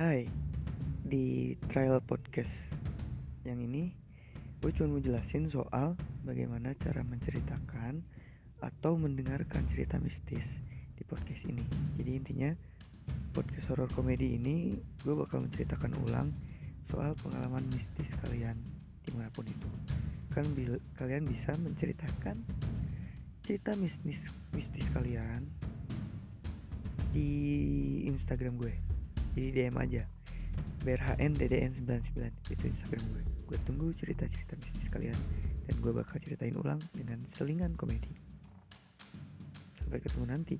Hai, di trial podcast yang ini gue cuma mau jelasin soal bagaimana cara menceritakan atau mendengarkan cerita mistis di podcast ini. Jadi intinya podcast horror komedi ini gue bakal menceritakan ulang soal pengalaman mistis kalian di mana pun itu. Kan bil- kalian bisa menceritakan cerita mistis mistis kalian di Instagram gue jadi DM aja. BRHN DDN 99 itu Instagram gue. Gue tunggu cerita-cerita mistis kalian. Dan gue bakal ceritain ulang dengan selingan komedi. Sampai ketemu nanti